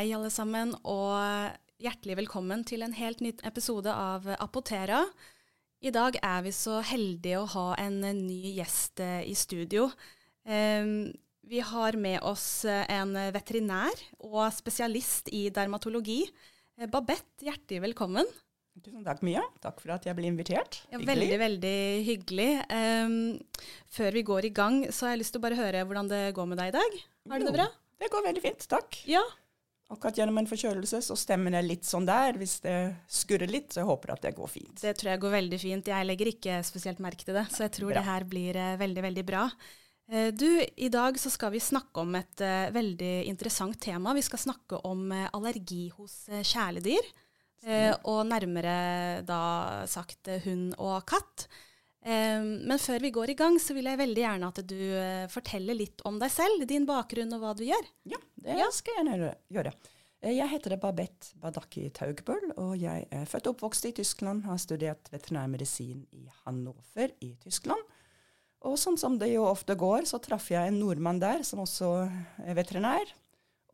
Hei, alle sammen, og hjertelig velkommen til en helt ny episode av Apotera. I dag er vi så heldige å ha en ny gjest eh, i studio. Ehm, vi har med oss eh, en veterinær og spesialist i dermatologi. Eh, Babette, hjertelig velkommen. Tusen takk, Mia. Takk for at jeg ble invitert. Ja, veldig, veldig hyggelig. Um, før vi går i gang, så har jeg lyst til å bare høre hvordan det går med deg i dag. Har du det bra? Det går veldig fint, takk. Ja. Akkurat gjennom en forkjølelse så stemmen er litt sånn der. Hvis det skurrer litt, så jeg håper at det går fint. Det tror jeg går veldig fint. Jeg legger ikke spesielt merke til det, så jeg tror bra. det her blir uh, veldig, veldig bra. Uh, du, i dag så skal vi snakke om et uh, veldig interessant tema. Vi skal snakke om allergi hos kjæledyr. Eh, og nærmere da sagt hund og katt. Eh, men før vi går i gang, så vil jeg veldig gjerne at du eh, forteller litt om deg selv, din bakgrunn og hva du gjør. Ja, det ja. skal jeg gjerne gjøre. Eh, jeg heter Babette Badaki Taugbøl, og jeg er født og oppvokst i Tyskland. Har studert veterinærmedisin i Hannover i Tyskland. Og sånn som det jo ofte går, så traff jeg en nordmann der som også er veterinær.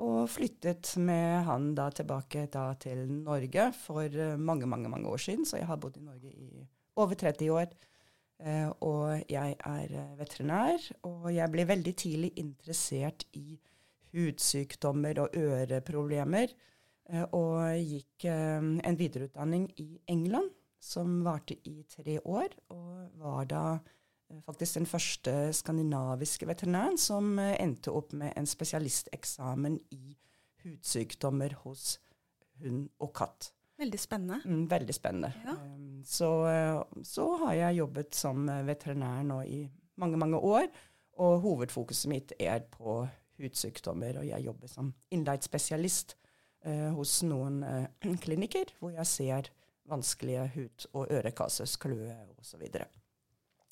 Og flyttet med han da tilbake da til Norge for eh, mange, mange mange år siden. Så jeg har bodd i Norge i over 30 år. Eh, og jeg er eh, veterinær. Og jeg ble veldig tidlig interessert i hudsykdommer og øreproblemer. Eh, og gikk en videreutdanning i England som varte i tre år. Og var da faktisk den første skandinaviske veterinæren som endte opp med en spesialisteksamen i hudsykdommer hos hund og katt. Veldig spennende. Mm, veldig spennende. Ja. Um, så, så, har jeg jobbet som veterinær nå i mange, mange år. Og hovedfokuset mitt er på hudsykdommer, og jeg jobber som innleid spesialist uh, hos noen eh, klinikker hvor jeg ser vanskelige hud- og ørekasus, kløe osv.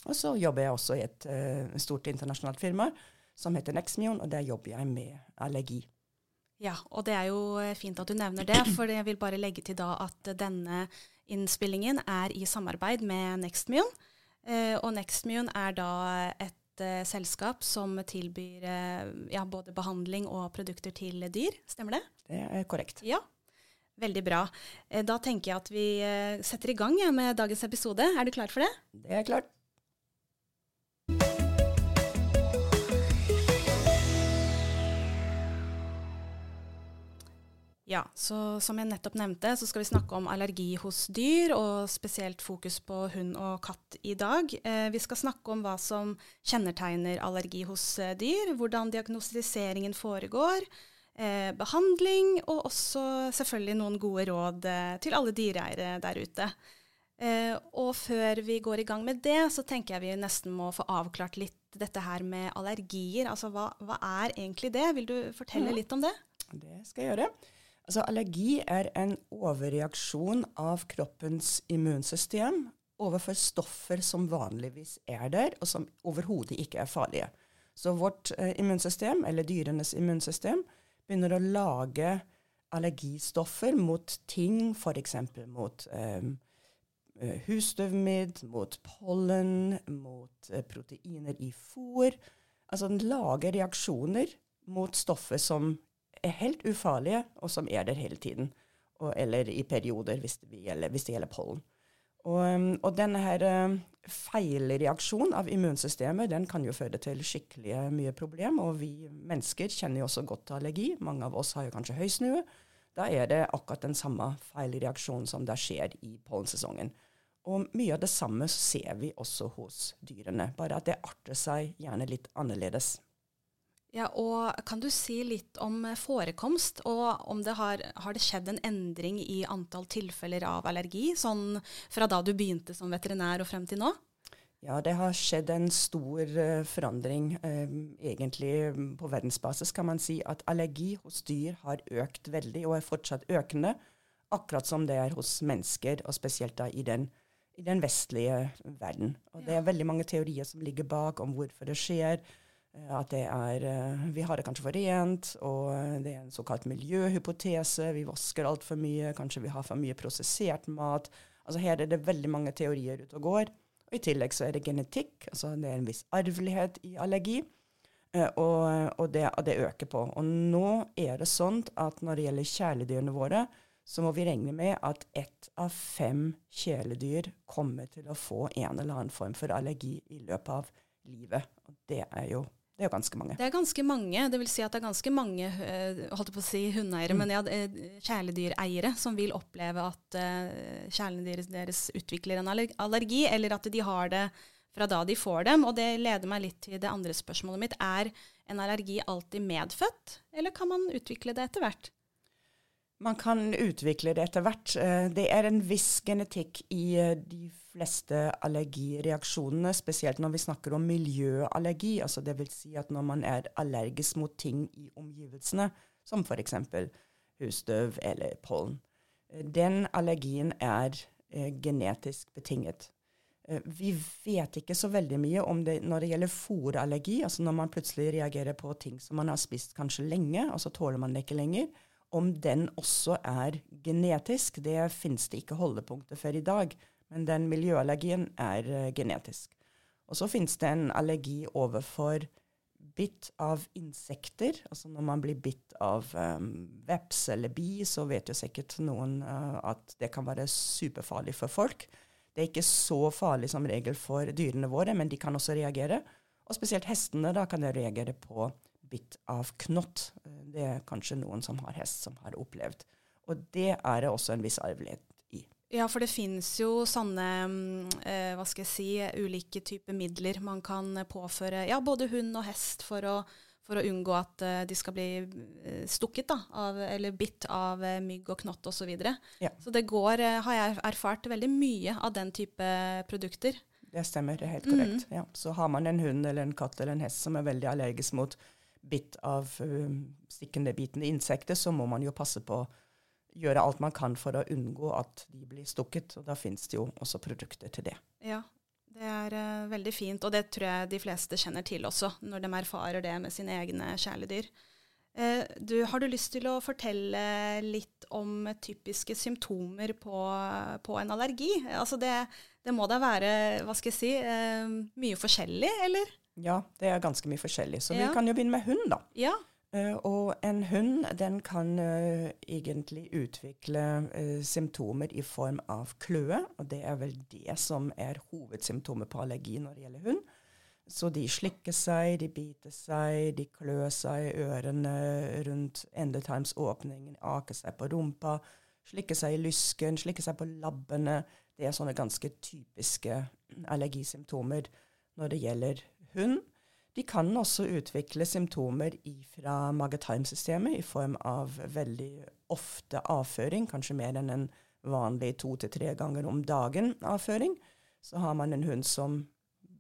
Og så jobber jeg også i et eh, stort internasjonalt firma som heter Nexmion, og der jobber jeg med allergi. Ja, og det er jo eh, fint at du nevner det, for jeg vil bare legge til da at denne innspillingen er i samarbeid med Nextmion. Uh, og Nextmune er da et uh, selskap som tilbyr ja, både behandling og produkter til dyr. Stemmer det? Det er korrekt. Ja, Veldig bra. Da tenker jeg at vi setter i gang med dagens episode. Er du klar for det? Det er klart. Ja, så som jeg nettopp nevnte, så skal vi snakke om allergi hos dyr, og spesielt fokus på hund og katt i dag. Eh, vi skal snakke om hva som kjennetegner allergi hos eh, dyr, hvordan diagnostiseringen foregår, eh, behandling, og også selvfølgelig noen gode råd eh, til alle dyreeiere der ute. Eh, og før vi går i gang med det, så tenker jeg vi nesten må få avklart litt dette her med allergier. Altså hva, hva er egentlig det? Vil du fortelle litt om det? Det skal jeg gjøre. Altså, allergi er en overreaksjon av kroppens immunsystem overfor stoffer som vanligvis er der, og som overhodet ikke er farlige. Så vårt eh, immunsystem, eller dyrenes immunsystem, begynner å lage allergistoffer mot ting, f.eks. mot eh, husstøvmidd, mot pollen, mot eh, proteiner i fôr. Altså den lager reaksjoner mot stoffer som er helt ufarlige, og som er der hele tiden. Og, eller i perioder, hvis det gjelder, hvis det gjelder pollen. Og, um, og denne her uh, feilreaksjonen av immunsystemet den kan jo føre til skikkelig mye problem. Og vi mennesker kjenner jo også godt til allergi. Mange av oss har jo kanskje høysnue. Da er det akkurat den samme feilreaksjonen som da skjer i pollensesongen. Og mye av det samme ser vi også hos dyrene, bare at det arter seg gjerne litt annerledes. Ja, og Kan du si litt om forekomst, og om det har, har det skjedd en endring i antall tilfeller av allergi, sånn fra da du begynte som veterinær og frem til nå? Ja, det har skjedd en stor uh, forandring. Uh, egentlig på verdensbasis kan man si at allergi hos dyr har økt veldig, og er fortsatt økende. Akkurat som det er hos mennesker, og spesielt da i den, i den vestlige verden. Og ja. Det er veldig mange teorier som ligger bak om hvorfor det skjer. Eh, at det er eh, Vi har det kanskje for rent, og det er en såkalt miljøhypotese. Vi vasker altfor mye, kanskje vi har for mye prosessert mat. Altså Her er det veldig mange teorier ute og går. Og I tillegg så er det genetikk, altså det er en viss arvelighet i allergi. Eh, og, og, det, det, øker på. Og nå er det sånn at når det gjelder kjæledyrene våre, så må vi regne med at ett av fem kjæledyr kommer til å få en eller annen form for allergi i løpet av livet. Og det er jo det er jo ganske mange. Det er ganske mange. Det vil si at det er ganske mange eh, holdt på å si hundeeiere, mm. men ja, eh, kjæledyreiere som vil oppleve at uh, kjæledyret deres utvikler en allergi, eller at de har det fra da de får dem. Og det leder meg litt til det andre spørsmålet mitt. Er en allergi alltid medfødt, eller kan man utvikle det etter hvert? Man kan utvikle det etter hvert. Det er en viss genetikk i de fleste allergireaksjonene, spesielt når vi snakker om miljøallergi, altså dvs. Si at når man er allergisk mot ting i omgivelsene, som f.eks. husstøv eller pollen. Den allergien er eh, genetisk betinget. Eh, vi vet ikke så veldig mye om det når det gjelder fòrallergi, altså når man plutselig reagerer på ting som man har spist kanskje lenge, og så tåler man det ikke lenger. Om den også er genetisk, det finnes det ikke holdepunkter for i dag. Men den miljøallergien er uh, genetisk. Og så finnes det en allergi overfor bitt av insekter. Altså når man blir bitt av um, veps eller bi, så vet jo sikkert noen uh, at det kan være superfarlig for folk. Det er ikke så farlig som regel for dyrene våre, men de kan også reagere. Og spesielt hestene da kan reagere på bitt av knott. Det er kanskje noen som har hest, som har opplevd. Og det er det også en viss arvelighet ja, for det finnes jo sånne eh, hva skal jeg si, ulike typer midler man kan påføre ja, både hund og hest for å, for å unngå at uh, de skal bli stukket da, av, eller bitt av mygg og knott osv. Så, videre. ja. så det går, har jeg erfart, veldig mye av den type produkter. Det stemmer, det er helt korrekt. Mm. Ja. Så har man en hund eller en katt eller en hest som er veldig allergisk mot bitt av stikkende, bitende insekter, så må man jo passe på å gjøre alt man kan for å unngå at de blir stukket. Og da finnes det jo også produkter til det. Ja, det er uh, veldig fint, og det tror jeg de fleste kjenner til også, når de erfarer det med sine egne kjæledyr. Uh, du, har du lyst til å fortelle litt om typiske symptomer på, på en allergi? Altså det, det, må da være, hva skal jeg si, uh, mye forskjellig, eller? Ja, det er ganske mye forskjellig. Så ja. vi kan jo begynne med hund, da. Ja. Uh, og en hund den kan uh, egentlig utvikle uh, symptomer i form av kløe. Og det er vel det som er hovedsymptomet på allergi når det gjelder hund. Så de slikker seg, de biter seg, de klør seg i ørene rundt endetarmsåpningen, aker seg på rumpa, slikker seg i lysken, slikker seg på labbene. Det er sånne ganske typiske allergisymptomer når det gjelder hund. De kan også utvikle symptomer fra mage-tarmsystemet i form av veldig ofte avføring, kanskje mer enn en vanlig to til tre ganger om dagen avføring. Så har man en hund som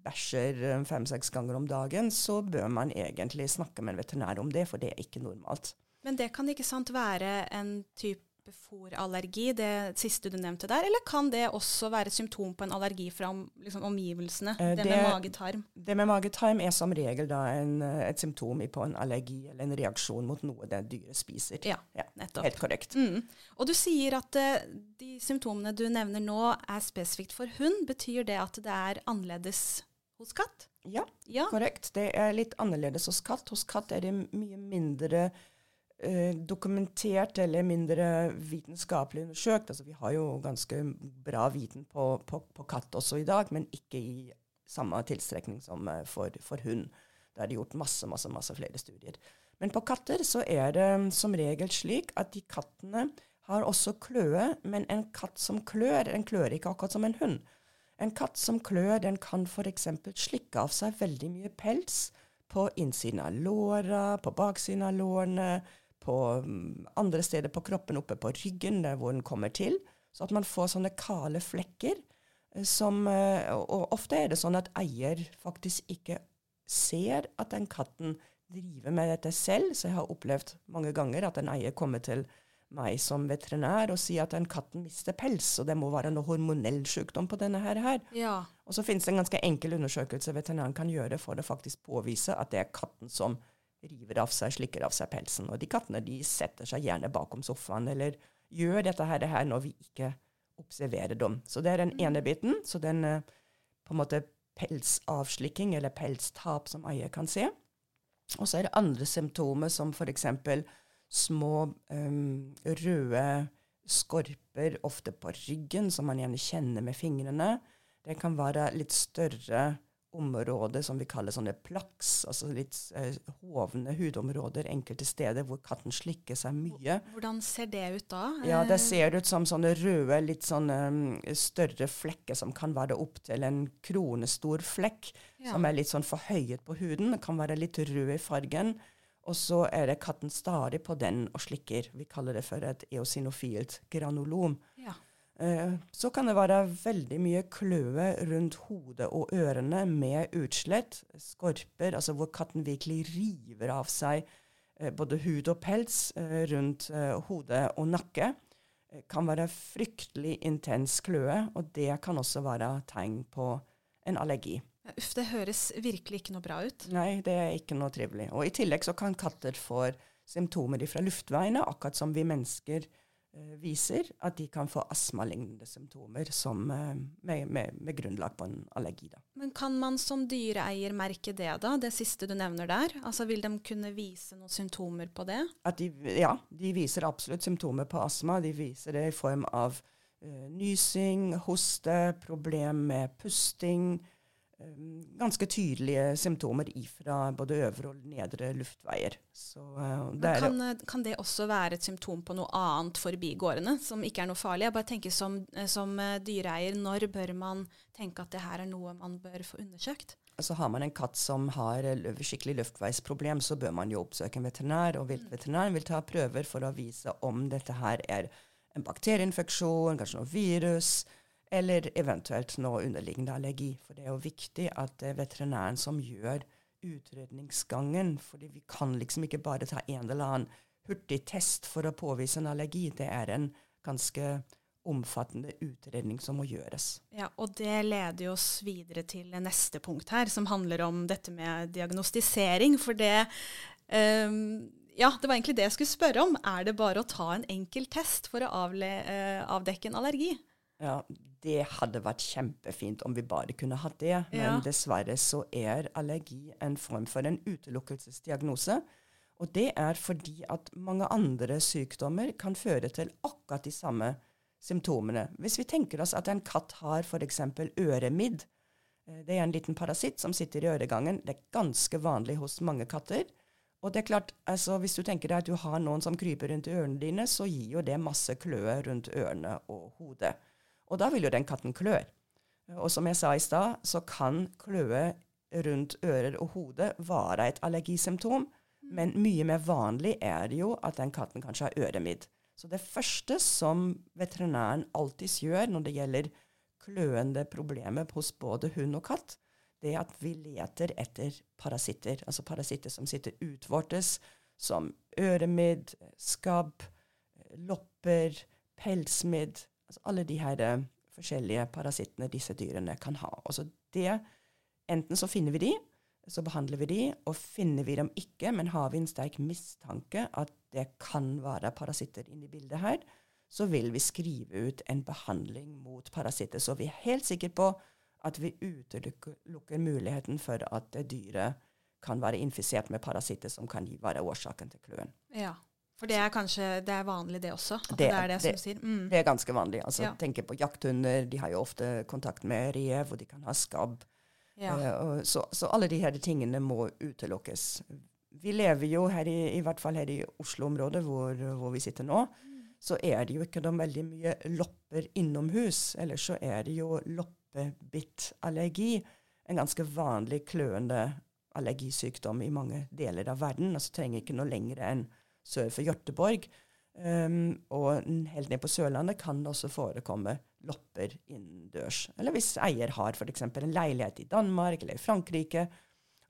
bæsjer eh, fem-seks ganger om dagen, så bør man egentlig snakke med en veterinær om det, for det er ikke normalt. Men det kan ikke sant være en type fòrallergi, det siste du nevnte der, eller kan det også være et symptom på en allergi fra liksom, omgivelsene, det, det, med magetarm? Det med magetarm er som regel da en, et symptom på en allergi eller en reaksjon mot noe det dyret spiser. Ja, ja nettopp. Helt korrekt. Mm. Og du sier at uh, de symptomene du nevner nå er spesifikt for hund. Betyr det at det er annerledes hos katt? Ja, ja, korrekt. Det er litt annerledes hos katt. Hos katt er det mye mindre Eh, dokumentert eller mindre vitenskapelig undersøkt. Altså, vi har jo ganske bra viten på, på, på, katt også i dag, men ikke i samme tilstrekning som eh, for, for hund. Da er det gjort masse, masse, masse flere studier. Men på katter så er det som regel slik at de kattene har også kløe, men en katt som klør, den klør ikke akkurat som en hund. En katt som klør, den kan f.eks. slikke av seg veldig mye pels på innsiden av låra, på baksiden av lårene, på mm, andre steder på kroppen, oppe på ryggen, der hvor den kommer til. Så at man får sånne kale flekker. Eh, som, eh, og ofte er det sånn at eier faktisk ikke ser at den katten driver med dette selv. Så jeg har opplevd mange ganger at en eier kommer til meg som veterinær og sier at den katten mister pels, og det må være noe hormonell sykdom på denne her. Ja. Og så finnes det en ganske enkel undersøkelse veterinæren kan gjøre for å faktisk påvise at det er katten som river av seg, slikker av seg pelsen. Og de kattene de setter seg gjerne bakom sofaen eller gjør dette her, det her når vi ikke observerer dem. Så det er den ene mm. biten. Så den eh, på en måte pelsavslikking eller pelstap som eier kan se. Og så er det andre symptomer, som f.eks. små um, røde skorper, ofte på ryggen, som man gjerne kjenner med fingrene. Det kan være litt større områder som vi kaller sånne plaks, altså litt eh, hovne hudområder enkelte steder hvor katten slikker seg mye. Hvordan ser det ut da? Ja, Det ser ut som sånne røde, litt sånne um, større flekker som kan være opptil en kronestor flekk, ja. som er litt sånn forhøyet på huden, kan være litt rød i fargen. Og så er det katten stadig på den og slikker. Vi kaller det for et eosinofilt granulom. Ja. Eh, så kan det være veldig mye kløe rundt hodet og ørene med utslett, skorper, altså hvor katten virkelig river av seg eh, både hud og pels eh, rundt hodet og nakke. kan være fryktelig intens kløe, og det kan også være tegn på en allergi. Uff, det høres virkelig ikke noe bra ut. Nei, det er ikke noe trivelig. Og i tillegg så kan katter få symptomer fra luftveiene, akkurat som vi mennesker eh, viser at de kan få astmalignende symptomer som, eh, med, med, med, grunnlag på en allergi. Da. Men kan man som dyreeier merke det, da? Det siste du nevner der? Altså Vil de kunne vise noen symptomer på det? De, ja, de viser absolutt symptomer på astma. De viser det i form av uh, nysing, hoste, problem med pusting ganske tydelige symptomer ifra både øvre og nedre luftveier. Så, uh, kan, eh, kan, det også være et symptom på noe annet forbigående, som ikke er noe farlig? Jeg bare tenker Som, eh, som dyreeier, når bør man tenke at det her er noe man bør få undersøkt? Altså Har man en katt som har skikkelig luftveisproblem, så bør man jo oppsøke en veterinær. Og veterinæren vil ta prøver for å vise om dette her er en bakterieinfeksjon, kanskje noe virus eller eventuelt noe underliggende allergi. For det er jo viktig at det er veterinæren som gjør utredningsgangen. fordi vi kan liksom ikke bare ta en eller annen hurtig test for å påvise en allergi. Det er en ganske omfattende utredning som må gjøres. Ja, og Det leder oss videre til neste punkt her, som handler om dette med diagnostisering. For det um, ja, det var egentlig det jeg skulle spørre om. Er det bare å ta en enkel test for å avle, uh, avdekke en allergi? Ja, det hadde vært kjempefint om vi bare kunne hatt det. Men ja. dessverre så er allergi en form for en utelukkelsesdiagnose. Og det er fordi at mange andre sykdommer kan føre til akkurat de samme symptomene. Hvis vi tenker oss at en katt har f.eks. øremidd. Eh, det er en liten parasitt som sitter i øregangen. Det er ganske vanlig hos mange katter. Og det er klart, altså, Hvis du tenker deg at du har noen som kryper rundt ørene dine, så gir jo det masse kløe rundt ørene og hodet. Og da vil jo den katten klø. Og som jeg sa i stad, så kan kløe rundt ører og hode være et allergisymptom. Men mye mer vanlig er det jo at den katten kanskje har øremidd. Så det første som veterinæren alltid gjør når det gjelder kløende problemer hos både hund og katt, det er at vi leter etter parasitter. Altså parasitter som sitter utvortes, som øremidd, skabb, lopper, pelsmidd, Altså alle de her uh, forskjellige parasittene disse dyrene kan ha. Altså det, Enten så finner vi de, så behandler vi de, og finner vi dem ikke, men har vi en sterk mistanke at det kan være parasitter inne i bildet her, så vil vi skrive ut en behandling mot parasitter. Så vi er helt sikre på at vi utelukker muligheten for at dyret kan være infisert med parasitter som kan være årsaken til kløen. Ja. For det er kanskje det er vanlig, det også? Det, det, er det, det, som sier. Mm. det er ganske vanlig. Altså, ja. Tenk på jakthunder. De har jo ofte kontakt med rev, og de kan ha skabb. Ja. Uh, så, så, alle de her tingene må utelukkes. Vi lever jo her i, i hvert fall her i Oslo-området, hvor, hvor, vi sitter nå. Mm. Så er det jo ikke noe veldig mye lopper innomhus. Eller så er det jo loppebittallergi. En ganske vanlig kløende allergisykdom i mange deler av verden. Altså trenger ikke noe lenger enn sør for Hjørteborg. Um, og helt ned på Sørlandet kan det også forekomme lopper innendørs. Eller hvis eier har f.eks. en leilighet i Danmark eller i Frankrike,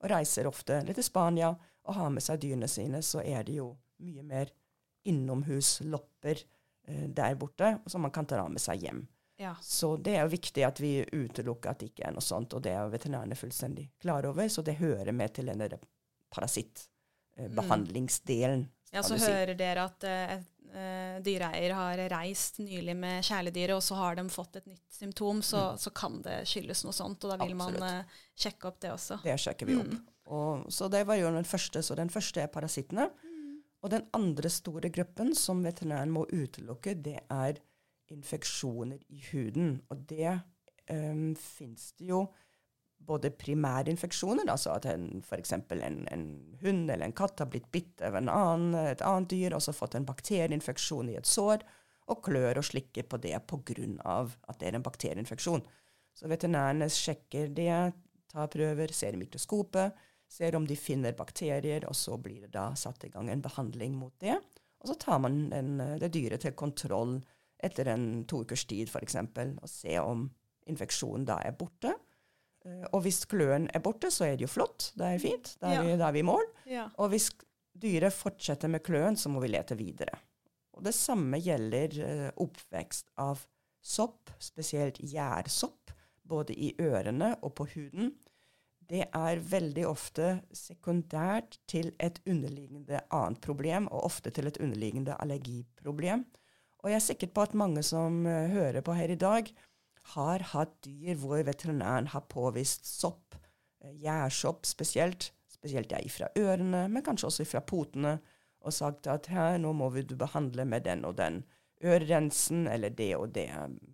og reiser ofte eller til Spania og har med seg dyrene sine, så er det jo mye mer innomhuslopper uh, der borte som man kan ta med seg hjem. Ja. Så det er jo viktig at vi utelukker at det ikke er noe sånt, og det er veterinærene fullstendig klar over, så det hører med til denne parasittbehandlingsdelen. Uh, ja, så hører dere at uh, uh, dyreeier har reist nylig med kjæledyret, og så har de fått et nytt symptom, så, mm. så, kan det skyldes noe sånt. Og da vil Absolutt. man uh, sjekke opp det også. Det sjekker vi opp. Mm. Og, så det var jo den første. Så den første er parasittene. Mm. Og den andre store gruppen som veterinæren må utelukke, det er infeksjoner i huden. Og det um, fins det jo både primærinfeksjoner, altså at f.eks. En, en hund eller en katt har blitt bitt av en annen, et annet dyr og så fått en bakterieinfeksjon i et sår, og klør og slikker på det pga. at det er en bakterieinfeksjon. Så veterinærene sjekker det, tar prøver, ser i mikroskopet, ser om de finner bakterier, og så blir det da satt i gang en behandling mot det. Og så tar man den, det dyret til kontroll etter en to ukers tid f.eks. og ser om infeksjonen da er borte. Eh, og hvis kløen er borte, så er det jo flott. Det er fint. Da er, ja. vi, vi i mål. Ja. Og hvis dyret fortsetter med kløen, så må vi lete videre. Og det samme gjelder uh, oppvekst av sopp, spesielt gjærsopp, både i ørene og på huden. Det er veldig ofte sekundært til et underliggende annet problem, og ofte til et underliggende allergiproblem. Og jeg er sikker på at mange som uh, hører på her i dag, har hatt dyr hvor veterinæren har påvist sopp, eh, gjærsopp spesielt, spesielt ja, fra ørene, men kanskje også fra potene, og sagt at her, nå må vi behandle med den og den ørerensen eller det og det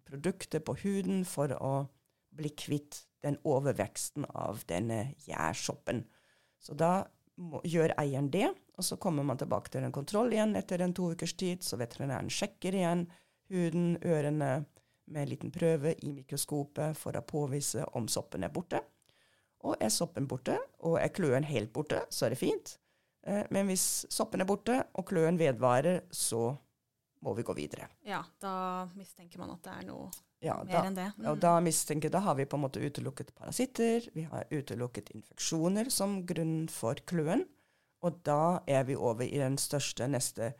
produktet på huden for å bli kvitt den overveksten av denne gjærsoppen. Så da må, gjør eieren det, og så kommer man tilbake til en kontroll igjen etter en to ukers tid, så veterinæren sjekker igjen huden, ørene, med en liten prøve i mikroskopet for å påvise om soppen er borte. Og er soppen borte, og er kløen helt borte, så er det fint. Eh, men hvis soppen er borte, og kløen vedvarer, så må vi gå videre. Ja, da mistenker man at det er noe ja, mer da, enn det. Mm. Og da mistenker, da har vi på en måte utelukket parasitter, vi har utelukket infeksjoner som grunn for kløen. Og da er vi over i den største neste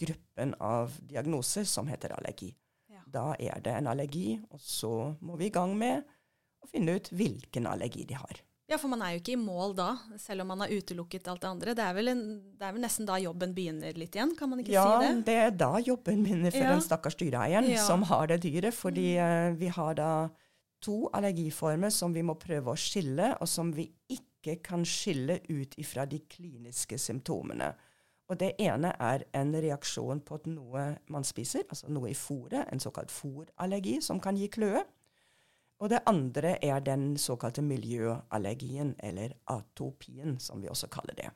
gruppen av diagnoser, som heter allergi. Da er det en allergi, og så må vi i gang med å finne ut hvilken allergi de har. Ja, for man er jo ikke i mål da, selv om man har utelukket alt det andre. Det er vel, en, det er vel nesten da jobben begynner litt igjen, kan man ikke ja, si det? Ja, det er da jobben begynner for ja. den stakkars dyreeieren ja. som har det dyret. Fordi uh, vi har da to allergiformer som vi må prøve å skille, og som vi ikke kan skille ut ifra de kliniske symptomene. Og det ene er en reaksjon på at noe man spiser, altså noe i fôret, en såkalt fôrallergi som kan gi kløe. Og det andre er den såkalte miljøallergien, eller atopien, som vi også kaller det.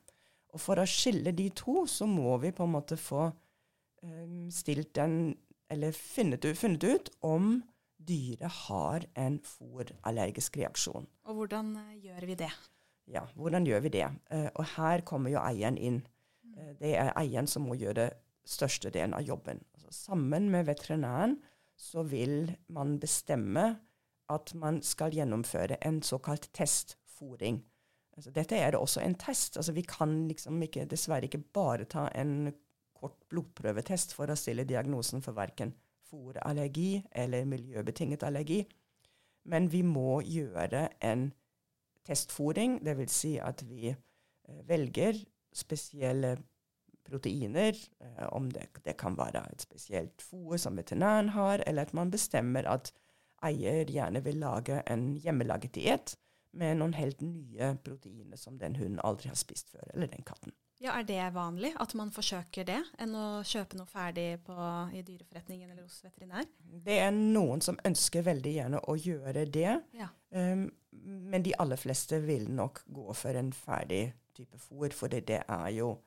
Og for å skille de to, så må vi på en måte få um, stilt den Eller funnet ut, funnet ut om dyret har en fòrallergisk reaksjon. Og hvordan uh, gjør vi det? Ja, hvordan gjør vi det? Uh, og her kommer jo eieren inn. Eh, det er eieren som må gjøre største delen av jobben. Altså, sammen med veterinæren så vil man bestemme at man skal gjennomføre en såkalt testfòring. Altså, dette er også en test. Altså, vi kan liksom ikke, dessverre ikke bare ta en kort blodprøvetest for å stille diagnosen for verken fòrallergi eller miljøbetinget allergi. Men vi må gjøre en testfòring, dvs. Si at vi eh, velger spesielle proteiner, eh, om det, det, kan være et spesielt fôr som veterinæren har, eller at man bestemmer at eier gjerne vil lage en hjemmelaget diett med noen helt nye proteiner som den hunden aldri har spist før, eller den katten. Ja, Er det vanlig at man forsøker det, enn å kjøpe noe ferdig på, i dyreforretningen eller hos veterinær? Det er noen som ønsker veldig gjerne å gjøre det, ja. um, men de aller fleste vil nok gå for en ferdig type fôr, for det, det er jo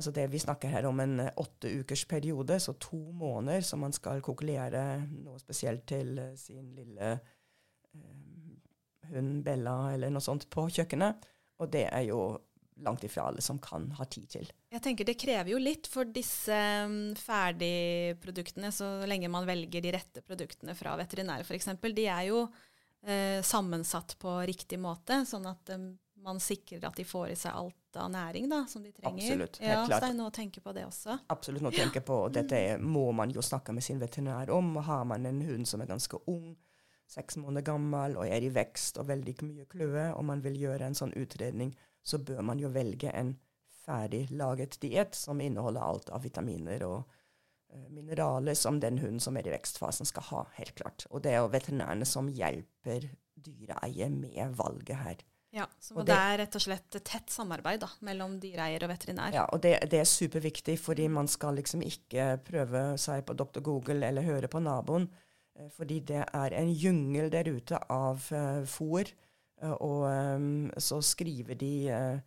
Altså det Vi snakker her om en eh, åtte ukers periode, så to måneder som man skal kokulere noe spesielt til uh, sin lille eh, hund Bella eller noe sånt på kjøkkenet. Og det er jo langt ifra alle som kan ha tid til. Jeg tenker Det krever jo litt for disse um, ferdigproduktene, så lenge man velger de rette produktene fra veterinær f.eks. De er jo eh, sammensatt på riktig måte, sånn at um, man sikrer at de får i seg alt av næring da, som de trenger. Absolutt, helt ja, klart. Så det er noe å tenke på det også. Absolutt noe å tenke på. Dette må man jo snakke med sin veterinær om. Har man en hund som er ganske ung, seks måneder gammel og er i vekst og veldig mye kløe, og man vil gjøre en sånn utredning, så bør man jo velge en ferdig laget diett som inneholder alt av vitaminer og uh, mineraler som den hunden som er i vekstfasen, skal ha. helt klart. Og det er jo veterinærene som hjelper dyreeier med valget her. Ja, så det, det, er rett og slett et tett samarbeid da, mellom dyreeier og veterinær. Ja, og det, det, er superviktig, fordi man skal liksom ikke prøve seg på Dr. Google eller høre på naboen. Eh, fordi det er en jungel der ute av uh, fôr. Uh, og um, så skriver de uh, Eh,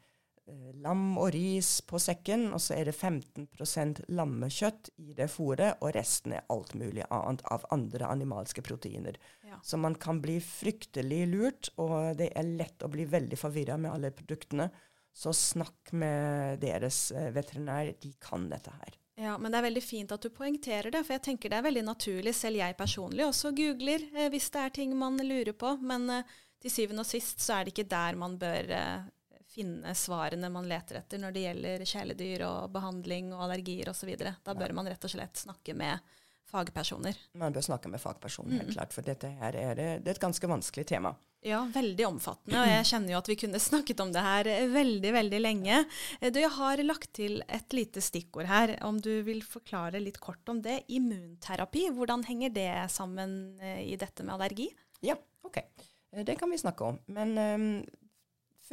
lam og ris på sekken, og så er det 15% lammekjøtt i det fôret, og resten er alt mulig annet av andre animalske proteiner. Ja. Så man kan bli fryktelig lurt, og det er lett å bli veldig forvirra med alle produktene. Så snakk med deres eh, veterinær, de kan dette her. Ja, men det er veldig fint at du poengterer det, for jeg tenker det er veldig naturlig. Selv jeg personlig også googler eh, hvis det er ting man lurer på. Men eh, til syvende og sist så er det ikke der man bør eh, finne svarene man leter etter når det gjelder kjæledyr og behandling og allergier osv. Da bør man rett og slett snakke med fagpersoner. Man bør snakke med fagpersoner, helt mm. klart, for dette her er, det er et ganske vanskelig tema. Ja, veldig omfattende. Og jeg kjenner jo at vi kunne snakket om det her veldig, veldig lenge. Du, jeg har lagt til et lite stikkord her, om du vil forklare litt kort om det. Immunterapi, hvordan henger det sammen eh, i dette med allergi? Ja, OK. Eh, det kan vi snakke om. Men um,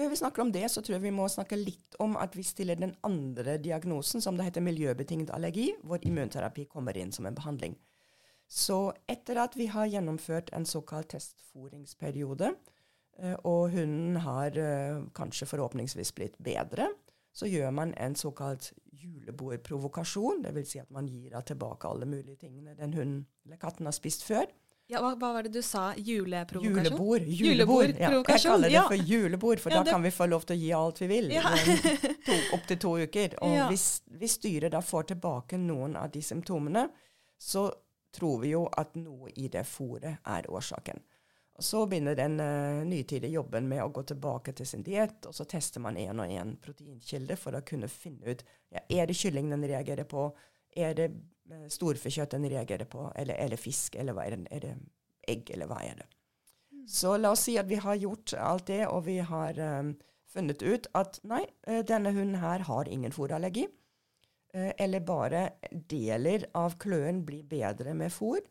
før vi snakker om det, så tror jeg vi må snakke litt om at vi stiller den andre diagnosen, som det heter miljøbetinget allergi, hvor immunterapi kommer inn som en behandling. Så etter at vi har gjennomført en såkalt testforingsperiode, eh, og hunden har eh, kanskje forhåpningsvis blitt bedre, så gjør man en såkalt julebordprovokasjon. Dvs. Si at man gir tilbake alle mulige tingene den hunden eller katten har spist før. Ja, hva, hva, var det du sa? Juleprovokasjon? Julebord. julebord. Ja, jeg kaller det for julebord, for ja, da kan vi få lov til å gi alt vi vil. Ja. Opptil to uker. Og hvis, hvis styret da får tilbake noen av de symptomene, så tror vi jo at noe i det fôret er årsaken. Og Så begynner den uh, nytidige jobben med å gå tilbake til sin diett, og så tester man én og én proteinkilde for å kunne finne ut ja, er det kylling den reagerer på, er det storfekjøtt en reagerer på, eller, eller, fisk, eller hva er det, er det egg, eller hva er det? Mm. Så la oss si at vi har gjort alt det, og vi har um, funnet ut at nei, eh, denne hunden her har ingen fôrallergi. Uh, eller bare deler av kløen blir bedre med fôr,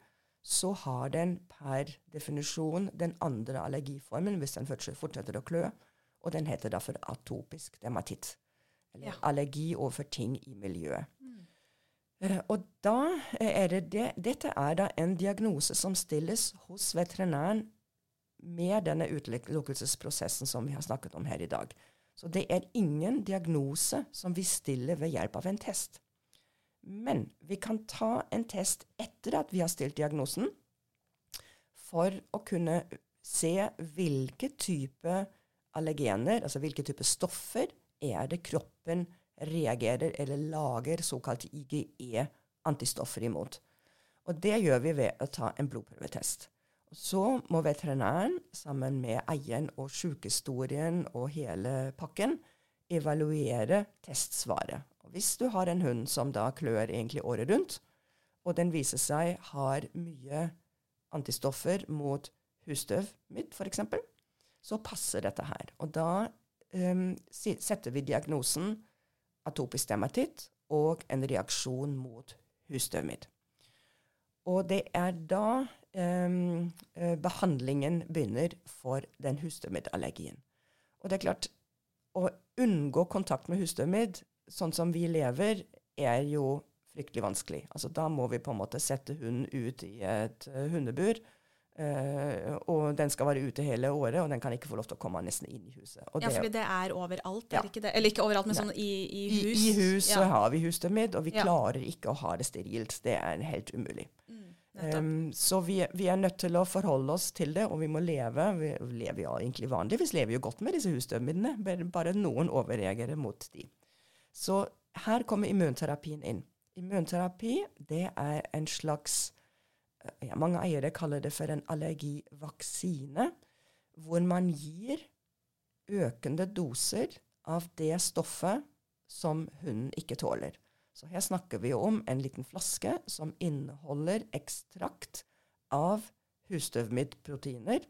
så har den per definisjon den andre allergiformen hvis den fortsetter å klø, og den heter derfor atopisk dermatitt. Eller ja. allergi overfor ting i miljøet. Uh, og da er det, det Dette er da en diagnose som stilles hos veterinæren med denne utelukkelsesprosessen som vi har snakket om her i dag. Så det er ingen diagnose som vi stiller ved hjelp av en test. Men vi kan ta en test etter at vi har stilt diagnosen, for å kunne se hvilke type allergener, altså hvilke type stoffer, er det kroppen reagerer eller lager såkalt IGE-antistoffer imot. Og det gjør vi ved å ta en blodprøvetest. Så må veterinæren, sammen med eieren og sykehistorien og hele pakken, evaluere testsvaret. Og hvis du har en hund som da klør egentlig året rundt, og den viser seg har mye antistoffer mot husstøv mitt, f.eks., så passer dette her. Og da um, setter vi diagnosen atopisk dermatitt og en reaksjon mot husstøvmidd. Og det er da um, behandlingen begynner for den husstøvmiddallergien. Og det er klart, å unngå kontakt med husstøvmidd sånn som vi lever, er jo fryktelig vanskelig. Altså Da må vi på en måte sette hunden ut i et uh, hundebur Uh, og den skal være ute hele året, og den kan ikke få lov til å komme nesten inn i huset. Og ja, fordi det er overalt, ja. er ikke det? Eller ikke overalt, men sånn i, i hus? I, i hus ja. så har vi husstøvmidd, og vi ja. klarer ikke å ha det sterilt. Det er helt umulig. Mm, um, så vi, vi, er nødt til å forholde oss til det, og vi må leve. Vi lever jo egentlig vanligvis lever jo godt med disse husstøvmiddene, bare noen overreagerer mot de. Så her kommer immunterapien inn. Immunterapi det er en slags ja, Mange eiere kaller det for en allergivaksine, hvor man gir økende doser av det stoffet som hunden ikke tåler. Så her snakker vi om en liten flaske som inneholder ekstrakt av husstøvmiddproteiner,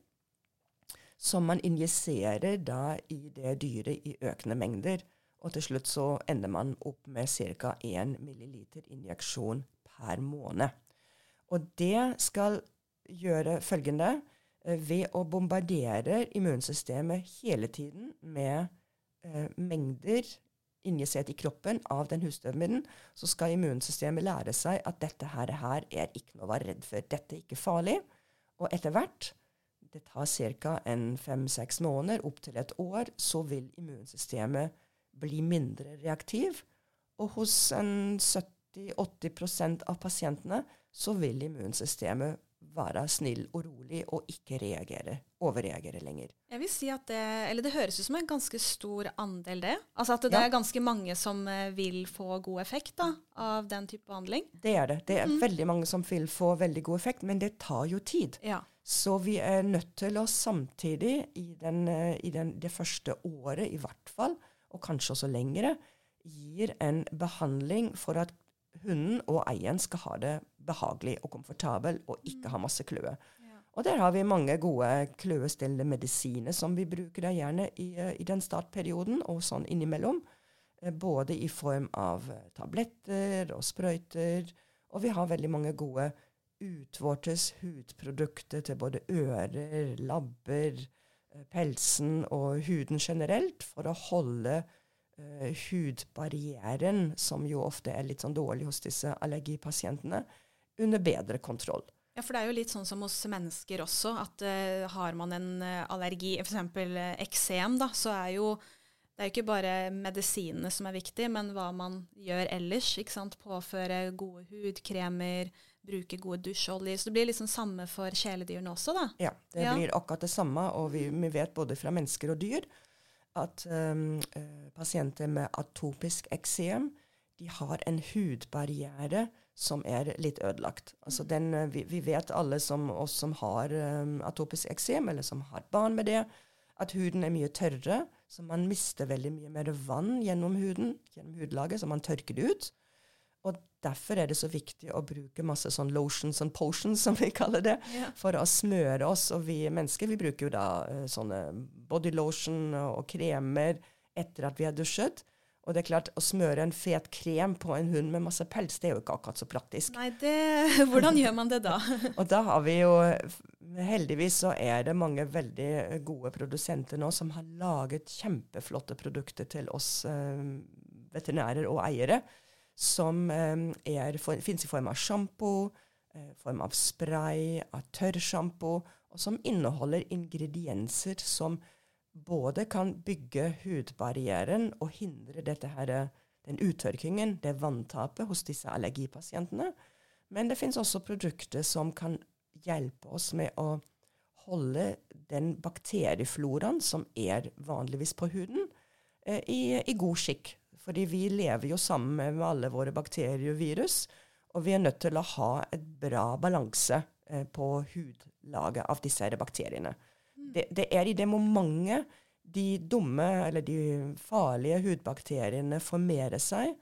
som man injiserer da i det dyret i økende mengder. Og til slutt så ender man opp med ca. 1 milliliter injeksjon per måned. Og det skal gjøre følgende. eh, ved å bombardere immunsystemet hele tiden med eh, mengder injisert i kroppen av den husstøvmiddelen, så skal immunsystemet lære seg at dette her, her er ikke noe å være redd for. Dette er ikke farlig. Og etter hvert, det tar ca. fem-seks måneder, opp til et år, så vil immunsystemet bli mindre reaktiv. Og hos 70-80% av pasientene så vil immunsystemet være snill og rolig og ikke reagere, overreagere lenger. Jeg vil si at det, eller det høres ut som en ganske stor andel, det. Altså at det Ja. er ganske mange som eh, vil få god effekt da, av den type behandling. Det er det. Det er veldig mange som vil få veldig god effekt, men det tar jo tid. Ja. Så vi er nødt til å samtidig, i, den, eh, i den, det første året i hvert fall, og kanskje også lengre, gir en behandling for at hunden og eieren skal ha det behagelig og komfortabel og ikke ha masse kløe. Og der har vi mange gode kløestillende medisiner som vi bruker da gjerne i, eh, i den startperioden og sånn innimellom. Eh, Både i form av eh, tabletter og sprøyter. Og vi har veldig mange gode utvortes hudprodukter til både ører, labber, pelsen og huden generelt, for å holde hudbarrieren, som jo ofte er litt sånn dårlig hos disse allergipasientene, under bedre kontroll. Ja, for det er jo litt sånn som hos mennesker også, at uh, har man en uh, allergi, f.eks. Uh, eksem, da, så er jo det er ikke bare medisinene som er viktig, men hva man gjør ellers. ikke sant? Påføre gode hudkremer, bruke gode dusjoljer. Så det blir liksom samme for kjæledyrene også, da. Ja, det Ja. blir akkurat det samme, og vi, vi vet både fra mennesker og dyr at um, eh, pasienter med atopisk eksem de har en hudbarriere som er litt ødelagt. Altså den, eh, vi, vi vet alle som oss som har um, atopisk eksem, eller som har barn med det, at huden er mye tørrere, så man mister veldig mye mer vann gjennom huden, gjennom hudlaget, så man tørker det ut. Og derfor er det så viktig å bruke masse sånn lotions and potions, som vi kaller det, Ja. for å smøre oss. Og vi mennesker vi bruker jo da eh, sånne body lotion og kremer etter at vi har dusjet. Og det er klart, å smøre en fet krem på en hund med masse pels, det er jo ikke akkurat så praktisk. Nei, det, hvordan gjør man det da? Og da har vi jo Heldigvis så er det mange veldig gode produsenter nå som har laget kjempeflotte produkter til oss eh, veterinærer og eiere, som eh, fins i form av sjampo, eh, form av spray, av tørrsjampo, og som inneholder ingredienser som både kan bygge hudbarrieren og hindre dette her, den uttørkingen, det vanntapet hos disse allergipasientene. Men det finnes også produkter som kan hjelpe oss med å holde den bakteriefloraen som er vanligvis på huden, eh, i, i god skikk. Fordi vi lever jo sammen med alle våre bakterier og virus, og vi er nødt til å ha et bra balanse eh, på hudlaget av disse bakteriene. Det, det er i det momentet de dumme eller de farlige hudbakteriene formerer seg,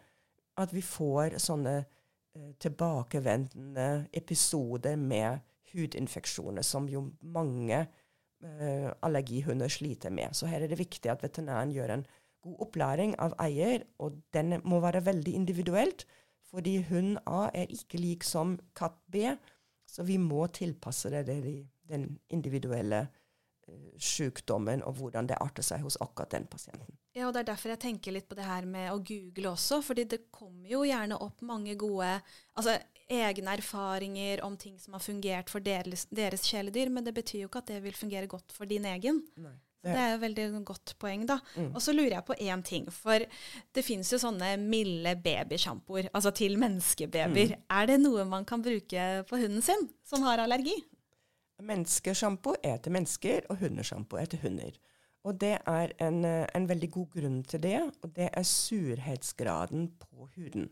at vi får sånne eh, tilbakevendende episoder med hudinfeksjoner, som jo mange eh, allergihunder sliter med. Så her er det viktig at veterinæren gjør en god opplæring av eier, og den må være veldig individuelt, fordi hund A er ikke lik som katt B, så vi må tilpasse det til den individuelle sykdommen og hvordan det arter seg hos akkurat den pasienten. Ja, og Det er derfor jeg tenker litt på det her med å google også. fordi det kommer jo gjerne opp mange gode altså egne erfaringer om ting som har fungert for deres, deres kjæledyr, men det betyr jo ikke at det vil fungere godt for din egen. Nei. Det er et veldig godt poeng, da. Mm. Og så lurer jeg på én ting. For det fins jo sånne milde babysjampoer, altså til menneskebabyer. Mm. Er det noe man kan bruke på hunden sin som har allergi? Menneskesjampo er til mennesker, og hundesjampo er til hunder. Og det er en, eh, en veldig god grunn til det, og det er surhetsgraden på huden.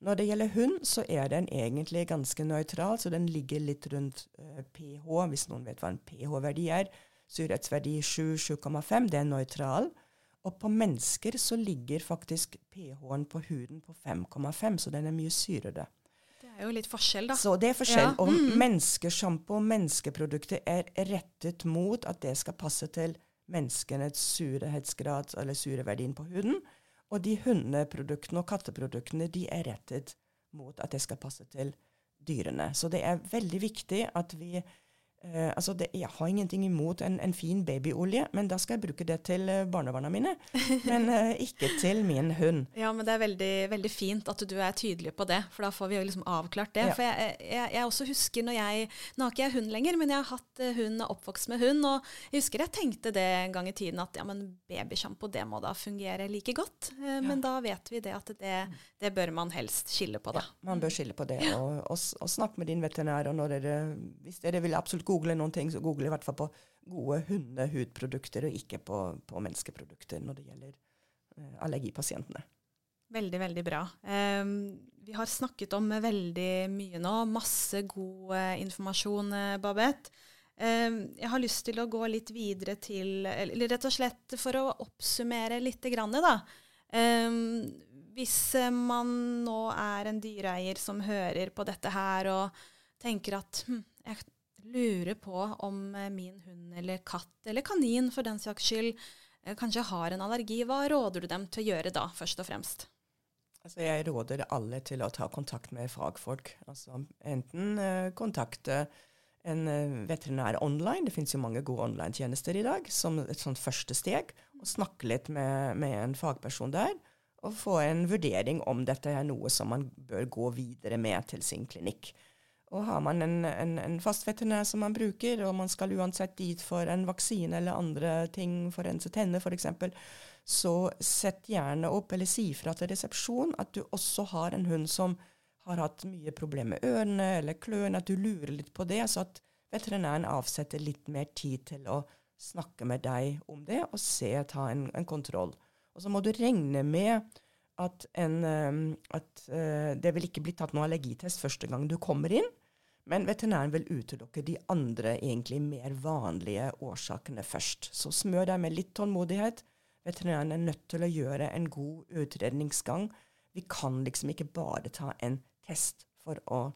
Når det gjelder hund, så er den egentlig ganske nøytral, så den ligger litt rundt uh, pH, hvis noen vet hva en pH-verdi er. Surhetsverdi 7-7,5, det er nøytral. Og på mennesker så ligger faktisk pH-en på huden på 5,5, så den er mye syrere. Det er jo litt forskjell, da. Så det er forskjell. Ja. Og Mm. menneskesjampo og menneskeprodukter er rettet mot at det skal passe til menneskenes surhetsgrad, eller sureverdien på huden. Og de hundeproduktene og katteproduktene de er rettet mot at det skal passe til dyrene. Så det er veldig viktig at vi Eh, altså det, jeg har ingenting imot en, en, fin babyolje, men da skal jeg bruke det til eh, barnebarna mine. Men uh, ikke til min hund. Ja, men det er veldig, veldig, fint at du er tydelig på det, for da får vi jo liksom avklart det. Ja. For jeg, jeg, jeg, også husker når jeg Nå har ikke jeg hund lenger, men jeg har hatt hund og oppvokst med hund. Og jeg husker jeg tenkte det en gang i tiden at ja, men babysjampo det må da fungere like godt. Uh, ja. Men da vet vi det at det, det, bør man helst skille på, da. Ja, man bør skille på det. Og, og, og snakk med din veterinær. og når dere, hvis dere vil absolutt google noen ting, så googler i hvert fall på gode hundehudprodukter, og ikke på, på, menneskeprodukter når det gjelder eh, allergipasientene. Veldig, veldig bra. Um, vi har snakket om veldig mye nå. Masse god uh, informasjon, uh, Babette. Um, jeg har lyst til å gå litt videre til Eller rett og slett for å oppsummere litt, grann, da. Um, hvis man nå er en dyreeier som hører på dette her og tenker at hm, jeg lurer på om eh, min hund eller katt, eller kanin for den saks skyld, eh, kanskje har en allergi, hva råder du dem til å gjøre da, først og fremst? Altså jeg råder alle til å ta kontakt med fagfolk. Altså enten uh, kontakte en uh, veterinær online, det finnes jo mange gode online-tjenester i dag, som et sånt første steg, og snakke litt med, med, en fagperson der, og få en vurdering om dette er noe som man bør gå videre med til sin klinikk. Og har man en, en, en fast veterinær som man bruker, og man skal uansett dit for en vaksine eller andre ting, for forense tenner f.eks., så sett gjerne opp, eller si fra til resepsjon at du også har en hund som har hatt mye problemer med ørene eller klørne, at du lurer litt på det, så at veterinæren avsetter litt mer tid til å snakke med deg om det, og se, ta en, en kontroll. Og så må du regne med at, en, um, at uh, det vil ikke bli tatt noen allergitest første gang du kommer inn. Men veterinæren vil utelukke de andre, egentlig mer vanlige årsakene først. Så smør deg med litt tålmodighet. Veterinæren er nødt til å gjøre en god utredningsgang. Vi kan liksom ikke bare ta en test for å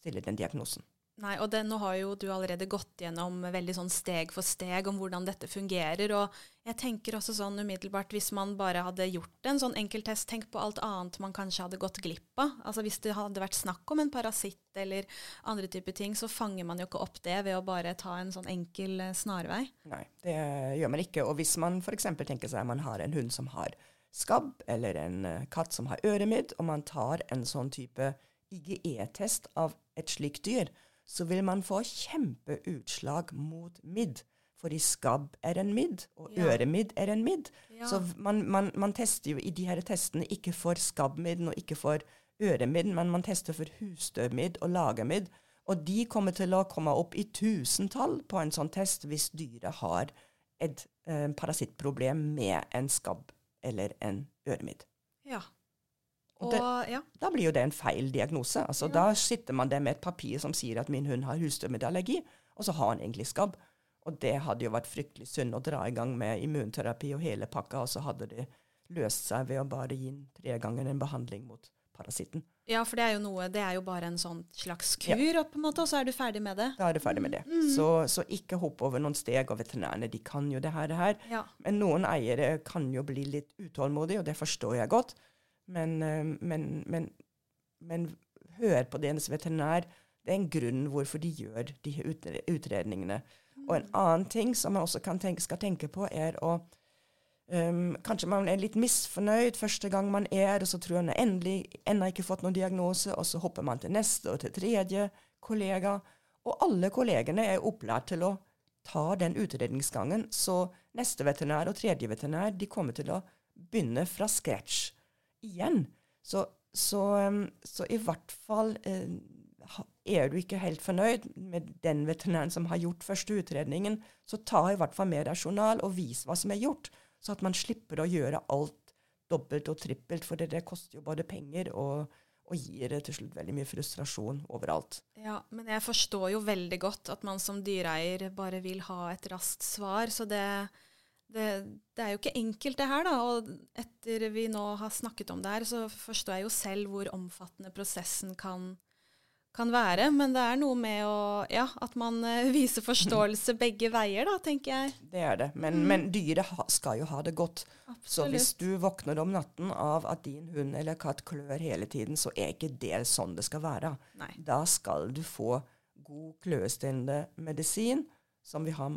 stille den diagnosen. Nei, og det, nå har jo du allerede gått gjennom veldig sånn steg for steg om hvordan dette fungerer. Og jeg tenker også sånn umiddelbart, hvis man bare hadde gjort en sånn enkelttest, tenk på alt annet man kanskje hadde gått glipp av. Altså Hvis det hadde vært snakk om en parasitt eller andre typer ting, så fanger man jo ikke opp det ved å bare ta en sånn enkel eh, snarvei. Nei, det gjør man ikke. Og hvis man f.eks. tenker seg at man har en hund som har skabb, eller en uh, katt som har øremidd, og man tar en sånn type IGE-test av et slikt dyr, så vil man få kjempeutslag mot midd. Fordi skabb er en midd, og ja. øremidd er en midd. Ja. Så man, man, man, tester jo i de her testene ikke for skabbmidden og ikke for øremidd, men man tester for husstøvmidd og lagermidd. Og de kommer til å komme opp i tusentall på en sånn test hvis dyret har et eh, parasittproblem med en skabb eller en øremidd. Ja. Og det, ja. Da blir jo det en feil diagnose. Altså, ja. Da sitter man der med et papir som sier at min hund har husstøvmiddelallergi, og så har han egentlig skabb. Og det hadde jo vært fryktelig synd å dra i gang med immunterapi og hele pakka, og så hadde det løst seg ved å bare gi tre ganger en behandling mot parasitten. Ja, for det er jo noe, det er jo bare en sånn slags kur, ja. på en måte, og så er du ferdig med det. Da er du ferdig med det. Mm. Så, så, ikke hopp over noen steg, og veterinærene de kan jo det her, det her. Ja. Men noen eiere kan jo bli litt utålmodige, og det forstår jeg godt. Men, eh, men, men, men hør på deres veterinær. Det er en grunn hvorfor de gjør de utredningene. Og en annen ting som man også tenke, skal tenke på, er å um, Kanskje man er litt misfornøyd første gang man er, og så tror man endelig ennå ikke fått noen diagnose, og så hopper man til neste og til tredje kollega. Og alle kollegene er opplært til å ta den utredningsgangen, så neste veterinær og tredje veterinær de kommer til å begynne fra scratch igjen. Så, så, så i hvert fall eh, er du ikke helt fornøyd med den veterinæren som har gjort første utredningen, så ta i hvert fall med deg journal og vis hva som er gjort, så at man slipper å gjøre alt dobbelt og trippelt, for det, det koster jo både penger og, og gir til slutt veldig mye frustrasjon overalt. Ja, men jeg forstår jo veldig godt at man som dyreeier bare vil ha et raskt svar, så det det, det, er jo ikke enkelt, det her. da, og Etter vi nå har snakket om det her, så forstår jeg jo selv hvor omfattende prosessen kan, kan være. Men det er noe med å, ja, at man uh, viser forståelse begge veier, da, tenker jeg. Det er det. Men, mm. men dyret skal jo ha det godt. Absolutt. Så hvis du våkner om natten av at din hund eller katt klør hele tiden, så er ikke det sånn det skal være. Nei. Da skal du få god kløestillende medisin, som vi har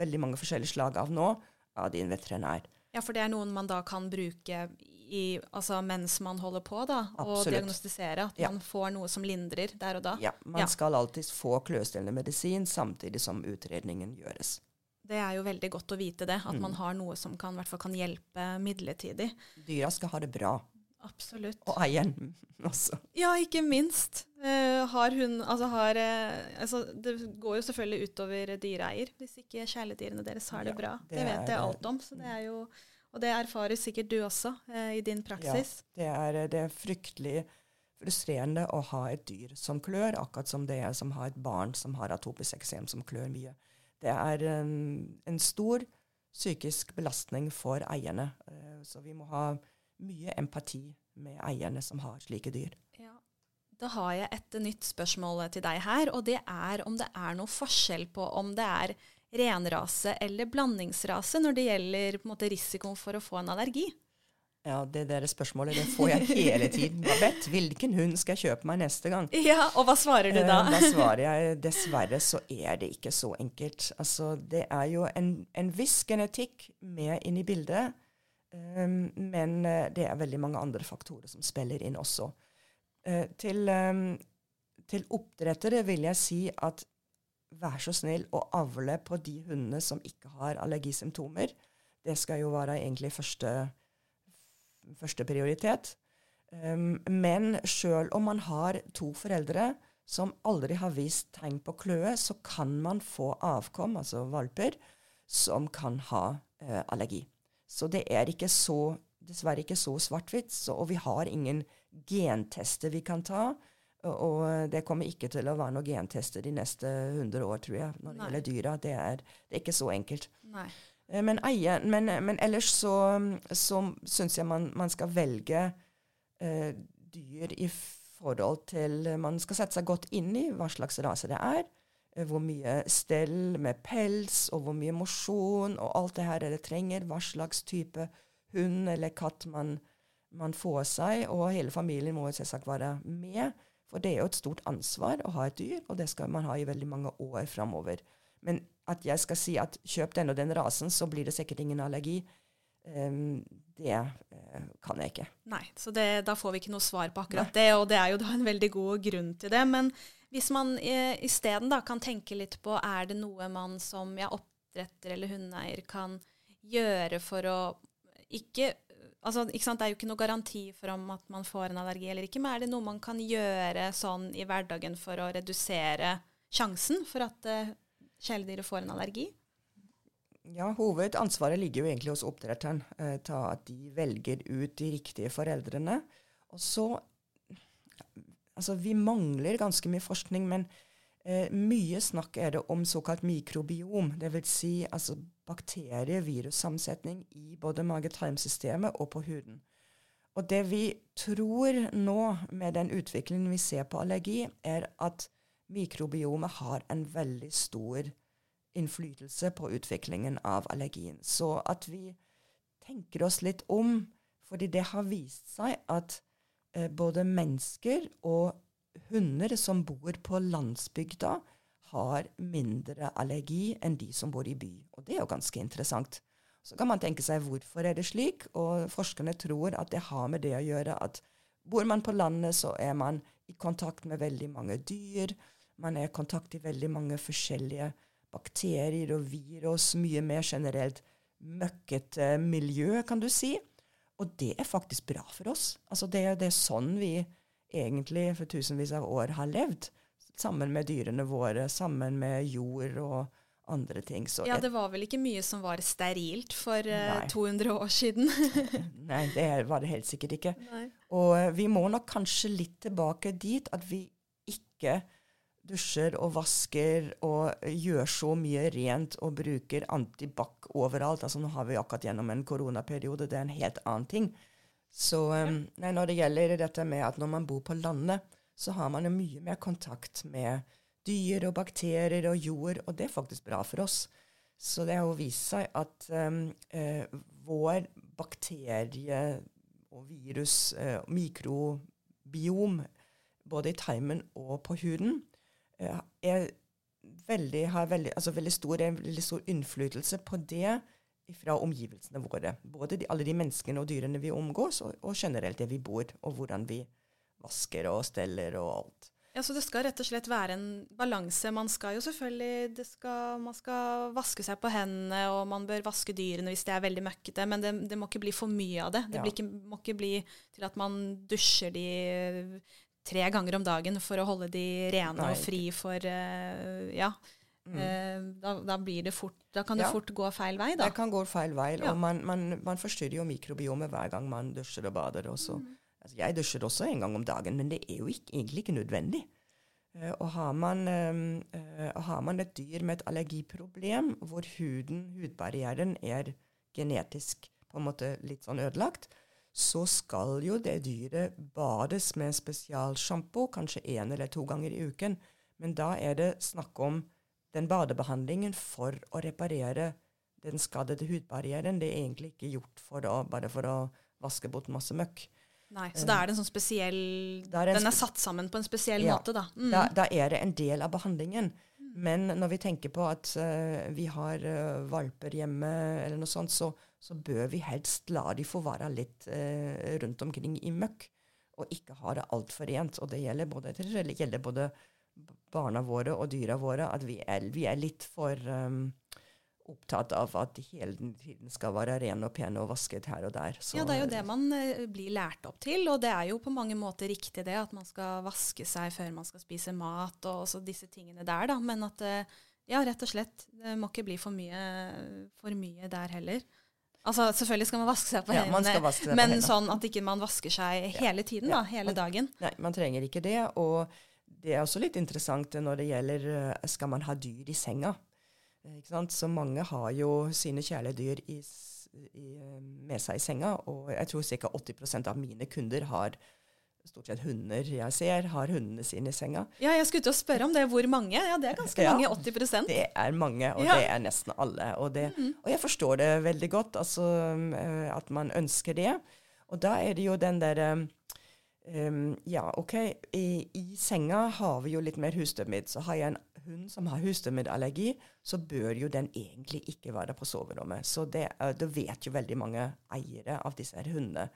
veldig mange forskjellige slag av nå, av din veterinær. Ja, for det er noen man da kan bruke i, altså mens man holder på, da, og diagnostisere. At Ja. man får noe som lindrer der og da. Ja, Man Ja. skal alltid få kløstillende medisin samtidig som utredningen gjøres. Det er jo veldig godt å vite det, at Mm. man har noe som kan, kan hjelpe midlertidig. Dyra skal ha det bra, Absolutt. og eieren også. Ja, ikke minst. Uh, har hun Altså har uh, altså, Det går jo selvfølgelig utover dyreeier hvis ikke kjæledyrene deres har det Ja, bra. det Det, vet jeg alt om. Så det er jo, og det erfarer sikkert du også uh, i din praksis. Det er, det er fryktelig frustrerende å ha et dyr som klør, akkurat som det er som har et barn som har atopisk eksem som klør mye. Det er en, en stor psykisk belastning for eierne. Så vi må ha mye empati med eierne som har slike dyr. Ja. Da har jeg et nytt spørsmål til deg her, og det er om det er noe forskjell på om det er renrase eller blandingsrase når det gjelder måte, risikoen for å få en allergi. Ja, Det der spørsmålet det får jeg hele tiden. Babette, hvilken hund skal jeg kjøpe meg neste gang? Ja, Og hva svarer du da? Eh, Da svarer jeg dessverre så er det ikke så enkelt. Altså, det er jo en, en viss genetikk med inn i bildet, um, men eh, det er veldig mange andre faktorer som spiller inn også. Eh, til, um, til oppdrettere vil jeg si at vær så snill å avle på de hundene som ikke har allergisymptomer. Det skal jo være egentlig første, første prioritet. Um, men sjøl om man har to foreldre som aldri har vist tegn på kløe, så kan man få avkom, altså valper, som kan ha eh, allergi. Så det er ikke så, dessverre ikke så svart-hvitt, og vi har ingen gentester vi kan ta. Og, det kommer ikke til å være noen gentester de neste 100 år, tror jeg, når det Nei. gjelder dyra. Det er, det er ikke så enkelt. Eh, Men, men, men ellers så, så syns jeg man, man skal velge eh, dyr i forhold til Man skal sette seg godt inn i hva slags rase det er. Eh, Hvor mye stell med pels, og hvor mye mosjon og alt det her det trenger. Hva slags type hund eller katt man, man får seg. Og hele familien må selvsagt være med. For det er jo et stort ansvar å ha et dyr, og det skal man ha i veldig mange år framover. Men at jeg skal si at kjøp den og den rasen, så blir det sikkert ingen allergi, Um, det uh, kan jeg ikke. Nei, så det, da får vi ikke noe svar på akkurat det, og det er jo da en veldig god grunn til det. Men hvis man eh, isteden kan tenke litt på er det noe man som ja, oppdretter eller hundeeier kan gjøre for å ikke altså, ikke sant, Det er jo ikke noe garanti for om at man får en allergi eller ikke, men er det noe man kan gjøre sånn i hverdagen for å redusere sjansen for at uh, kjæledyret får en allergi? Ja, Hovedansvaret ligger jo egentlig hos oppdretteren. Eh, ta at de velger ut de riktige foreldrene. Og så Altså, vi mangler ganske mye forskning, men eh, mye snakk er det om såkalt mikrobiom. Dvs. Si, altså bakterie-virussamsetning i både mage-tarmsystemet og på huden. Og det vi tror nå, med den utviklingen vi ser på allergi, er at mikrobiomet har en veldig stor innflytelse på utviklingen av allergien. Så at vi tenker oss litt om, fordi det har vist seg at eh, både mennesker og hunder som bor på landsbygda, har mindre allergi enn de som bor i by. Og det er jo ganske interessant. Så kan man tenke seg hvorfor er det slik, og forskerne tror at det har med det å gjøre at bor man på landet, så er man i kontakt med veldig mange dyr. Man er i kontakt i veldig mange forskjellige bakterier og virus, mye mer generelt møkkete miljø, kan du si. Og det er faktisk bra for oss. Altså det, det er sånn vi egentlig for tusenvis av år har levd. Sammen med dyrene våre, sammen med jord og andre ting. Så Ja, det var vel ikke mye som var sterilt for eh, Nei. 200 år siden. Nei, det var det helt sikkert ikke. Nei. Og eh, vi må nok kanskje litt tilbake dit at vi ikke dusjer og vasker og gjør så mye rent og bruker antibac overalt. Altså Nå har vi akkurat gjennom en koronaperiode, det er en helt annen ting. Så um, nei, når det gjelder dette med at når man bor på landet, så har man jo mye mer kontakt med dyr og bakterier og jord, og det er faktisk bra for oss. Så det har jo vist seg at um, eh, vår bakterie- og virus- eh, mikrobiom, både i tarmen og på huden, er veldig, har veldig, altså veldig, stor, veldig stor innflytelse på det fra omgivelsene våre. Både de, alle de menneskene og dyrene vi omgås, og, og, generelt det vi bor, og hvordan vi vasker og steller og alt. Ja, Så det skal rett og slett være en balanse. Man skal jo selvfølgelig skal, Man skal vaske seg på hendene, og man bør vaske dyrene hvis det er veldig møkkete, men det, det må ikke bli for mye av det. Det ja. ikke, må ikke bli til at man dusjer de tre ganger om dagen for å holde de rene og fri for uh, Ja. Mm. Uh, da, da, blir det fort, da kan det ja. fort gå feil vei, da. Det kan gå feil vei, ja. og man, man, man, forstyrrer jo mikrobiomet hver gang man dusjer og bader. Også. Mm. Altså, jeg dusjer også en gang om dagen, men det er jo ikke, egentlig ikke nødvendig. Uh, og har man, uh, har man, et dyr med et allergiproblem hvor huden, hudbarrieren, er genetisk på en måte litt sånn ødelagt, så skal jo det dyret bades med spesialsjampo, kanskje én eller to ganger i uken. Men da er det snakk om den badebehandlingen for å reparere den skadede hudbarrieren. Det er egentlig ikke gjort for å, bare for å vaske bort masse møkk. Nei, Så da er det en sånn spesiell er Den er satt sammen på en spesiell ja, måte, da. Mm. da. da. er det en del av behandlingen. Mm. Men når vi tenker på at uh, vi har uh, valper hjemme, eller noe sånt, så, så, bør vi helst la de få være litt eh, rundt omkring i møkk, og ikke ha det altfor rent. Og det gjelder både, det gjelder både barna våre og dyra våre, at vi er, vi er litt for um, opptatt av at de hele tiden skal være rene og pene og vasket her og der. Så, ja, det er jo det man uh, blir lært opp til, og det er jo på mange måter riktig det, at man skal vaske seg før man skal spise mat og også disse tingene der, da. Men at uh, ja, rett og slett, det må ikke bli for mye, for mye der heller. Altså, Selvfølgelig skal man vaske seg på ja, hendene, men sånn at ikke man vasker seg hele tiden, da, hele dagen. Nei, man trenger ikke det. og det er også litt interessant når det gjelder eh, skal man ha dyr i senga. Så mange har jo sine kjæledyr i, i, eh, med seg i senga, og jeg tror ca. 80% av mine kunder har stort sett hunder jeg ser, har hundene sine i senga. Ja, jeg skulle til å spørre om det. Hvor mange? Ja, det er ganske ja, mange. 80% Det er mange, og ja. det er nesten alle. Og, det, mm. og, jeg forstår det veldig godt, altså, at man ønsker det. Og da er det jo den derre Um, ja, OK. I, I, senga har vi jo litt mer husstøvmidd. Så har jeg en hund som har husstøvmiddallergi, så bør jo den egentlig ikke være på soverommet. Så det, det vet jo veldig mange eiere av disse hundene.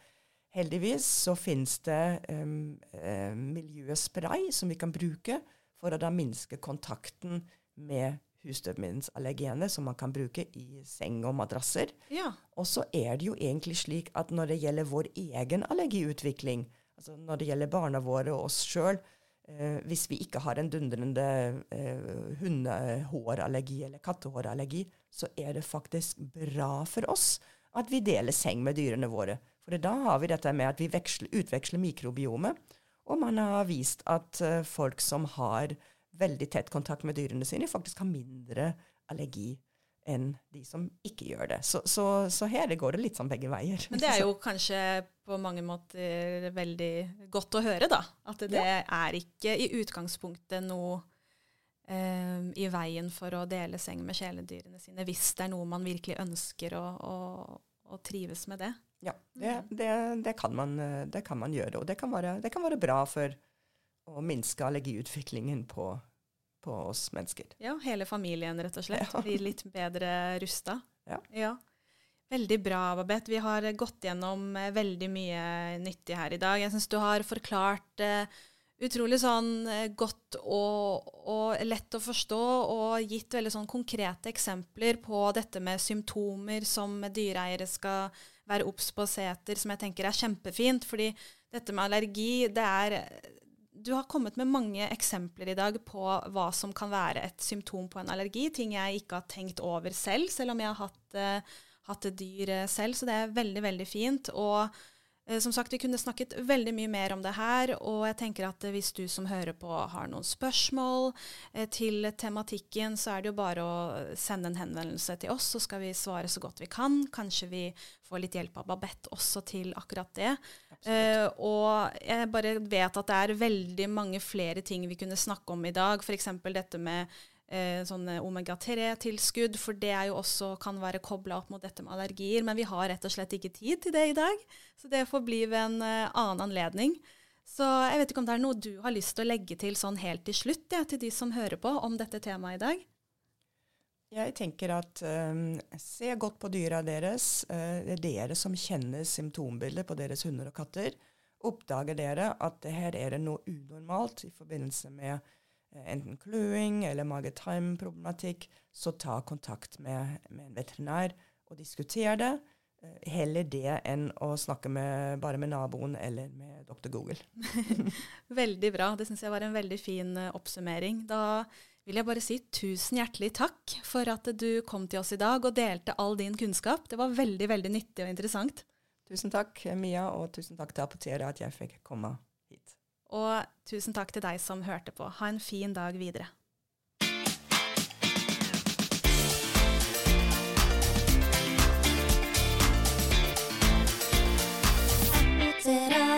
Heldigvis så finnes det um, uh, miljøspray som vi kan bruke for å da minske kontakten med husstøvmiddsallergene som man kan bruke i seng og madrasser. Ja. Og så er det jo egentlig slik at når det gjelder vår egen allergiutvikling, altså når det gjelder barna våre og oss sjøl, eh, hvis vi ikke har en dundrende eh, hundehårallergi eller kattehårallergi, så er det faktisk bra for oss at vi deler seng med dyrene våre. For da har vi dette med at vi veksler, utveksler mikrobiomet. Og man har vist at uh, folk som har veldig tett kontakt med dyrene sine, faktisk har mindre allergi enn de som ikke gjør det. Så, så, så, her går det litt sånn begge veier. Men det er jo kanskje på mange måter veldig godt å høre, da. At det ja. er ikke i utgangspunktet noe eh, i veien for å dele seng med kjæledyrene sine, hvis det er noe man virkelig ønsker å, å, å trives med det. Ja, det, mm. det, det, kan man, det, kan man, gjøre. Og det kan være, det kan være bra for å minske allergiutviklingen på på oss mennesker. Ja, hele familien rett og slett. Ja. Blir litt bedre rusta. Ja. ja. Veldig bra, Babette. Vi har gått gjennom eh, veldig mye nyttig her i dag. Jeg syns du har forklart uh, utrolig sånn uh, godt og, og, lett å forstå, og gitt veldig sånn konkrete eksempler på dette med symptomer som dyreeiere skal være obs på seter, som jeg tenker er kjempefint. fordi dette med allergi, det er du har kommet med mange eksempler i dag på hva som kan være et symptom på en allergi. Ting jeg ikke har tenkt over selv, selv om jeg har hatt, uh, hatt dyr uh, selv. Så det er veldig, veldig fint. Og Eh, som sagt, Vi kunne snakket veldig mye mer om det her, og jeg tenker at hvis du som hører på har noen spørsmål eh, til tematikken, så er det jo bare å sende en henvendelse til oss, så skal vi svare så godt vi kan. Kanskje vi får litt hjelp av Babette også til akkurat det. Uh, og jeg bare vet at det er veldig mange flere ting vi kunne snakke om i dag, f.eks. dette med eh, sånne omega-3-tilskudd, for det er jo også kan være kobla opp mot dette med allergier. Men vi har rett og slett ikke tid til det i dag, så det får bli ved en eh, annen anledning. Så jeg vet ikke om det er noe du har lyst til å legge til sånn helt til slutt, ja, til de som hører på om dette temaet i dag? Jeg tenker at um, se godt på dyra deres. Uh, det er dere som kjenner symptombildet på deres hunder og katter. Oppdager dere at her er det noe unormalt i forbindelse med enten kløing eller mage-time-problematikk, så ta kontakt med, med, en veterinær og diskuter det. Uh, heller det enn å snakke med, bare med naboen eller med dr. Google. veldig bra. Det syns jeg var en veldig fin oppsummering. Da vil jeg bare si tusen hjertelig takk for at du kom til oss i dag og delte all din kunnskap. Det var veldig, veldig nyttig og interessant. Tusen takk, Mia, og tusen takk til Apotera at jeg fikk komme hit. Og tusen takk til deg som hørte på. Ha en fin dag videre. Será?